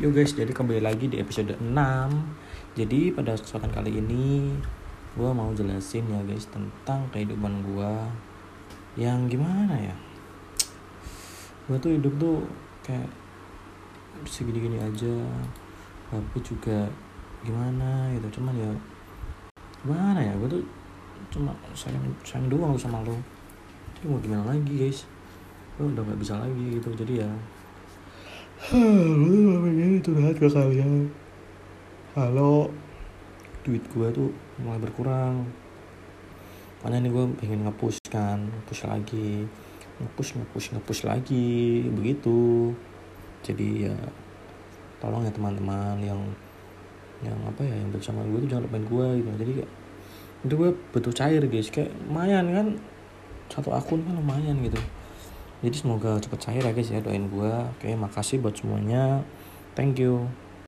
Yo guys, jadi kembali lagi di episode 6 Jadi pada kesempatan kali ini Gue mau jelasin ya guys tentang kehidupan gue Yang gimana ya? Gue tuh hidup tuh kayak segini-gini aja. Tapi juga gimana gitu Cuman ya gimana ya? Gue tuh cuma sayang, sayang doang sama lo. Jadi mau gimana lagi guys? Gue udah gak bisa lagi gitu Jadi ya Ini curhat ke kalian. Halo, duit gue tuh mulai berkurang. Makanya nih gue pengen ngepush kan, ngepush lagi, ngepush ngepush ngepush lagi, begitu. Jadi ya, tolong ya teman-teman yang yang apa ya yang bersama gue tuh jangan lupain gue gitu. Jadi kayak itu gue butuh cair guys, kayak lumayan kan satu akun kan lumayan gitu jadi semoga cepet cair ya guys ya doain gue oke makasih buat semuanya thank you